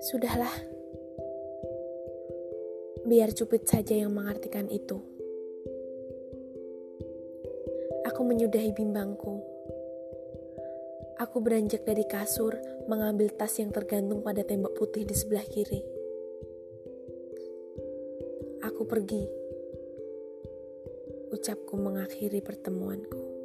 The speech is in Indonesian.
Sudahlah, biar Cupid saja yang mengartikan itu. Aku menyudahi bimbangku. Aku beranjak dari kasur, mengambil tas yang tergantung pada tembok putih di sebelah kiri. Aku pergi. Ucapku mengakhiri pertemuanku.